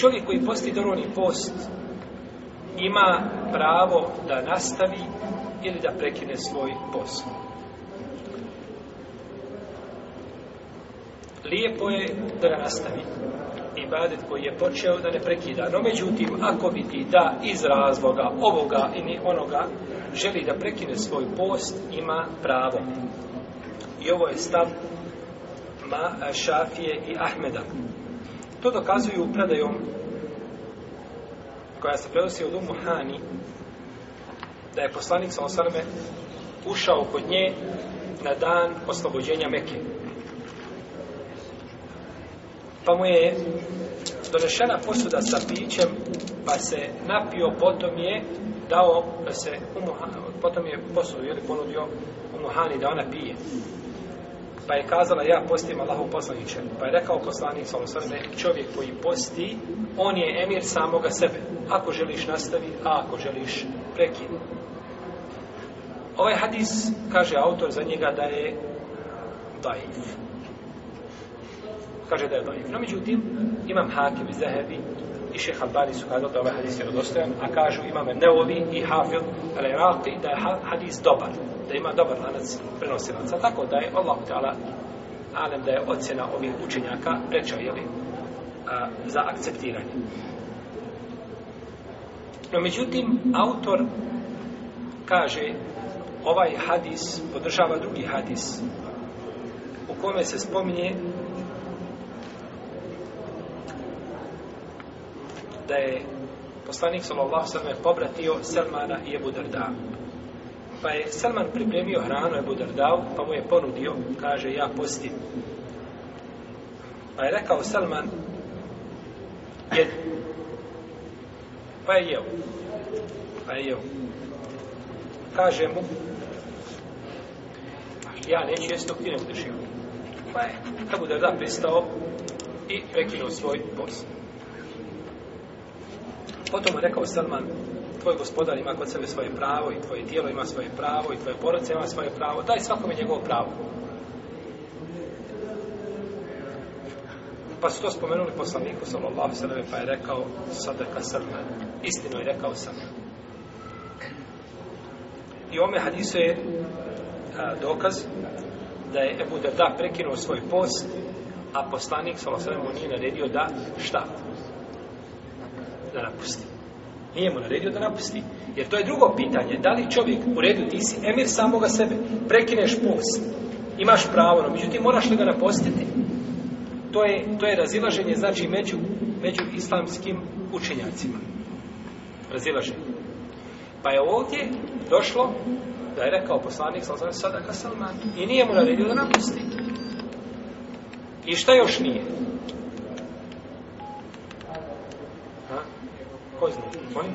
čovjek koji posti doroni post ima pravo da nastavi ili da prekine svoj post. Lijepo je da ga nastavi ibadet koji je počeo da ne prekida. No međutim, ako vidi da iz razloga ovoga i ni onoga želi da prekine svoj post, ima pravo. I ovo je stav Ma, Šafije i Ahmeda. To dokazuju predajom koja se prenosi od Umu Hani da je poslanik sa Osarme ušao kod nje na dan oslobođenja Mekke. Pa mu je donešena posuda sa pićem, pa se napio, potom je dao da se Umu Hani, potom je posudu, jel, ponudio Umu Hani da ona pije pa je kazala ja postim Allahu poslaniče pa je rekao poslanik sa osrne čovjek koji posti on je emir samoga sebe ako želiš nastavi a ako želiš prekini ovaj hadis kaže autor za njega da je dajiv kaže da je dajiv no međutim imam hakim i zahebi i šeha Albani su kazali da ovaj hadis je rodostojan a kažu imame neovi i hafil ali raki da je hadis dobar da ima dobar lanac prenosilaca. Tako da je Allah ta'ala alem da je ocjena ovih učenjaka preča, jeli, a, za akceptiranje. No, međutim, autor kaže ovaj hadis podržava drugi hadis u kome se spominje da je poslanik sallallahu sallam pobratio Selmana i Ebu Dardanu. Pa je Salman pripremio hranu Ebu Dardao, pa mu je ponudio, kaže, ja postim. Pa je rekao Salman, jedi. Pa je jeo. Pa je jeo. Kaže mu, ja neću jesti dok ti ne budeš jeo. Pa je Ebu Dardao pristao i prekinuo svoj post. Potom je rekao Salman, tvoj gospodar ima kod sebe svoje pravo i tvoje tijelo ima svoje pravo i tvoje porodce ima svoje pravo daj svakome njegovo pravo pa su to spomenuli poslaniku sallallahu sallam pa je rekao sadaka srna istino je rekao sam i ome hadise je a, dokaz da je Ebu Derda prekinuo svoj post a poslanik sallallahu sallam mu nije naredio da šta da napusti Nije mu naredio da napusti. Jer to je drugo pitanje. Da li čovjek u redu, ti si emir samoga sebe, prekineš post, imaš pravo, no međutim moraš li ga napustiti? To je, to je razilaženje, znači, među, među islamskim učenjacima. Razilaženje. Pa je ovdje došlo da je rekao poslanik Salzana Sadaka Salman i nije mu naredio da napusti. I šta još nije? Ko zna? Molim?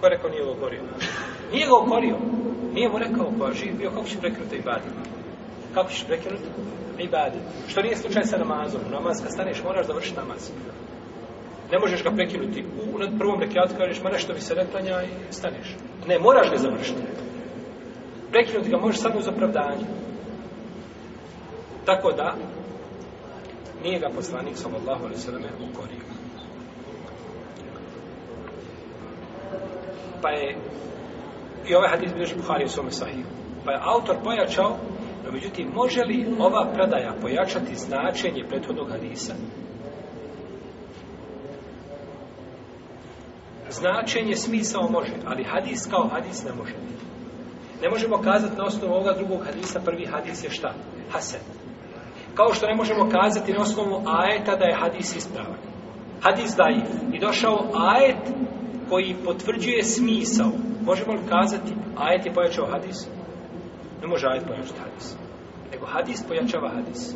Ko je rekao nije ga oborio? Nije ga oborio. Nije mu rekao ko pa živ bio, kako ćeš prekrenuti ibadit? Kako ćeš prekrenuti ibadit? Što nije slučaj sa namazom. Namaz kad staneš moraš završiti namaz. Ne možeš ga prekinuti. U na prvom rekiatu kažeš, ma nešto mi se reklanja i staneš. Ne, moraš ga završiti. Prekinuti ga možeš samo uz opravdanje. Tako da, nije ga poslanik, sallallahu alaihi sallam, ukorio. pa je i ovaj hadis bilježi Buhari u svome sahiju. Pa je autor pojačao, no međutim, može li ova predaja pojačati značenje prethodnog hadisa? Značenje smisao može, ali hadis kao hadis ne može. Ne možemo kazati na osnovu ovoga drugog hadisa, prvi hadis je šta? Hasan. Kao što ne možemo kazati na osnovu ajeta da je hadis ispravan. Hadis daji. I došao ajet koji potvrđuje smisao. Možemo li kazati, ajet je pojačao hadis? Ne može ajet pojačati hadis. Nego hadis pojačava hadis.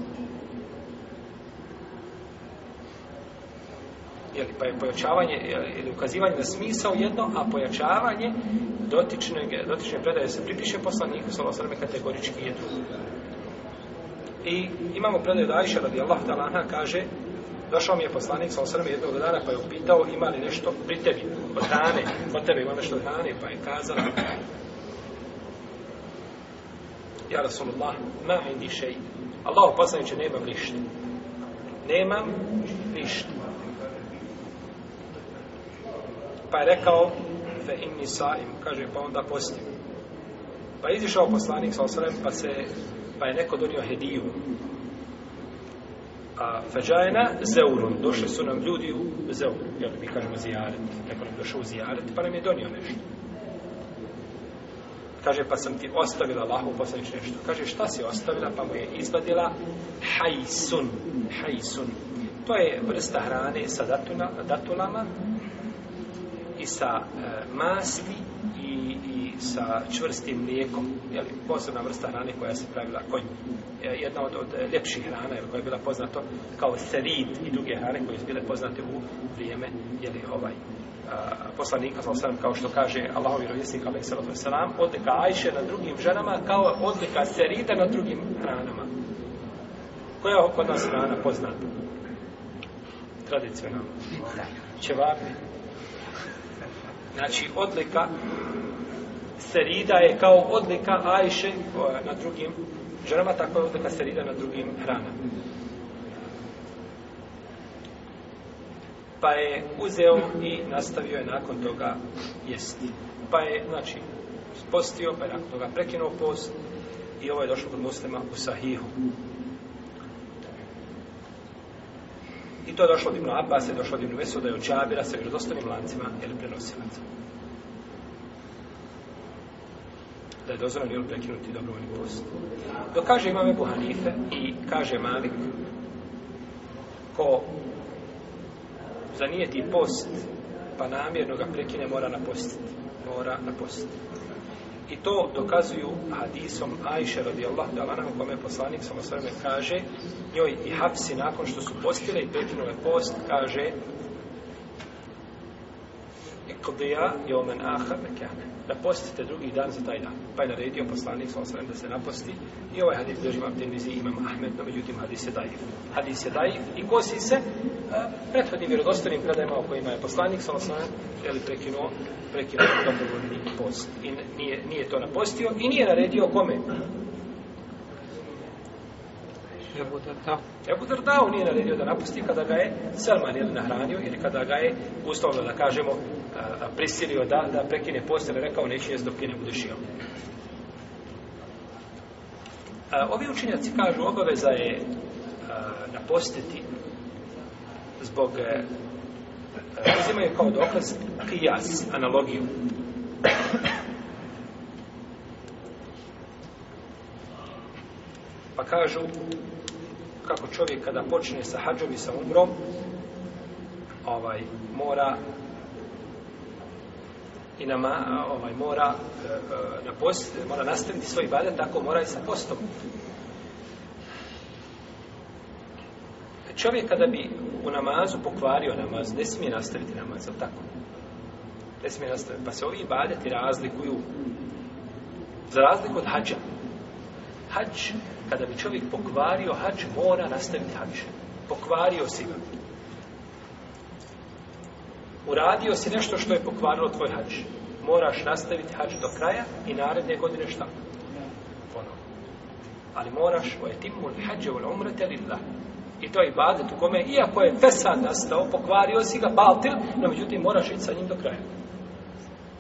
Jeli, pa je pojačavanje ili ukazivanje na smisao jedno, a pojačavanje dotičnog, dotične predaje se pripiše poslanih u svala sveme kategorički je drugo. I imamo predaje da Aisha radijallahu ta'ala kaže Došao mi je poslanik sa osrme jednog dana pa je upitao ima li nešto pri tebi od hrane, od tebe ima nešto od hrane, pa je kazala Ja Rasulullah, ma indi šeji. Allah poslanik će nemam ništa. Nemam ništa. Pa je rekao, fe inni saim, kaže, pa onda postim. Pa je izišao poslanik sa osrem, pa, se, pa je neko donio hediju, A fađajena zeurun, došli su nam ljudi u zeurun, jel mi kažemo zijaret, neko nam došao u zijaret, pa nam je donio nešto. Kaže, pa sam ti ostavila lahu poslanič nešto. Kaže, šta si ostavila? Pa mu je izvadila hajsun, hajsun. To je vrsta hrane sa datuna, datulama i sa e, masti i, i sa čvrstim mlijekom, je li posebna vrsta hrane koja se pravila konj. E, jedna od, od ljepših hrana jel, koja je bila poznata kao serid i druge hrane koje su bile poznate u vrijeme je li ovaj a, poslanika sa osam, kao što kaže Allahovi rovjesnik alaih sallatu sallam, odlika ajše na drugim ženama kao odlika serida na drugim hranama. Koja je kod nas hrana poznata? Tradicionalno. Čevapi. Znači, odlika serida je kao odlika Ajše na drugim ženama, tako je odlika serida na drugim hrana. Pa je uzeo i nastavio je nakon toga jesti. Pa je, znači, postio, pa je nakon toga prekinuo post i ovo je došlo kod muslima u sahihu. I to je došlo od Ibn Abbas, je došlo od Ibn Vesu, da je od Čabira, sa vjerozostavim lancima, ili prenosi lancima. da je dozvoljeno jel prekinuti dobrovoljni post. Dok kaže imam Ebu Hanife i kaže Malik ko zanijeti post pa namjerno ga prekine mora napostiti. Mora napostiti. I to dokazuju hadisom Ajše radijallahu da lana u kome poslanik samo sveme kaže njoj i hapsi nakon što su postile i prekinule post kaže Ikdija jomen ahar mekanem da postite drugi dan za taj dan. Pa je naredio poslanik sa da se naposti. I ovaj hadis držima u temizi imam Ahmed, no međutim hadis je daif. Hadis je daif i kosi se uh, prethodnim vjerodostanim predajima o kojima je poslanik sa osrem je li prekinuo, prekinuo dobrovoljni post. I nije, nije to napostio i nije naredio kome? Ebu Darda. Ebu Darda on nije naredio da napusti kada ga je Selman ili nahranio ili kada ga je uslovno da kažemo prisilio da, da prekine postele rekao neće jest dok je ne bude šio. Ovi učinjaci kažu obaveza je napostiti zbog e, uzimaju kao dokaz kijas, analogiju. Pa kažu kako čovjek kada počne sa hađom i sa umrom, ovaj, mora i na ma, ovaj, mora e, e na post, mora nastaviti svoj badet, tako mora i sa postom. Čovjek kada bi u namazu pokvario namaz, ne smije nastaviti namaz, ali tako? Ne smije nastaviti. Pa se ovi badeti razlikuju za razliku od hađa hač, kada bi čovjek pokvario hač, mora nastaviti hač. Pokvario si ga. Uradio si nešto što je pokvarilo tvoj hač. Moraš nastaviti hač do kraja i naredne godine šta? Ponovno. Ali moraš o etimu li hađe ul umrete lillah. I to je ibadet u kome, iako je fesad nastao, pokvario si ga, baltil, no međutim moraš ići sa njim do kraja.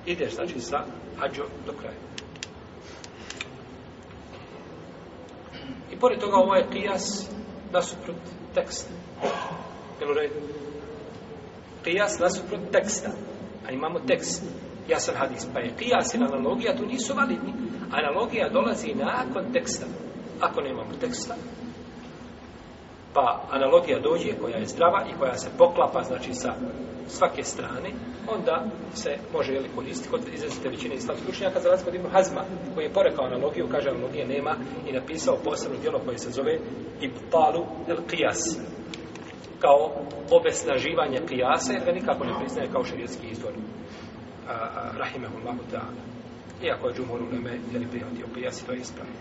Ideš, znači, sa hađom do kraja. I pored toga ovo je kijas nasuprot teksta. Jel u redu? Kijas nasuprot teksta. A imamo tekst. Ja sam hadis. Pa je kijas i analogija tu nisu validni. Analogija dolazi nakon teksta. Ako nemamo teksta, pa analogija dođe koja je zdrava i koja se poklapa znači sa svake strane onda se može jeli koristiti kod izrazite većine islamskih učenjaka za razliku od Ibn Hazma koji je porekao analogiju kaže analogije nema i napisao posebno djelo koje se zove Ibtalu el Qiyas kao obesnaživanje Qiyasa jer ga nikako ne priznaje kao šarijetski izvor Rahimehullahu ta'ala iako je Džumur Uleme jeli prihodio Qiyas i to je ispravljeno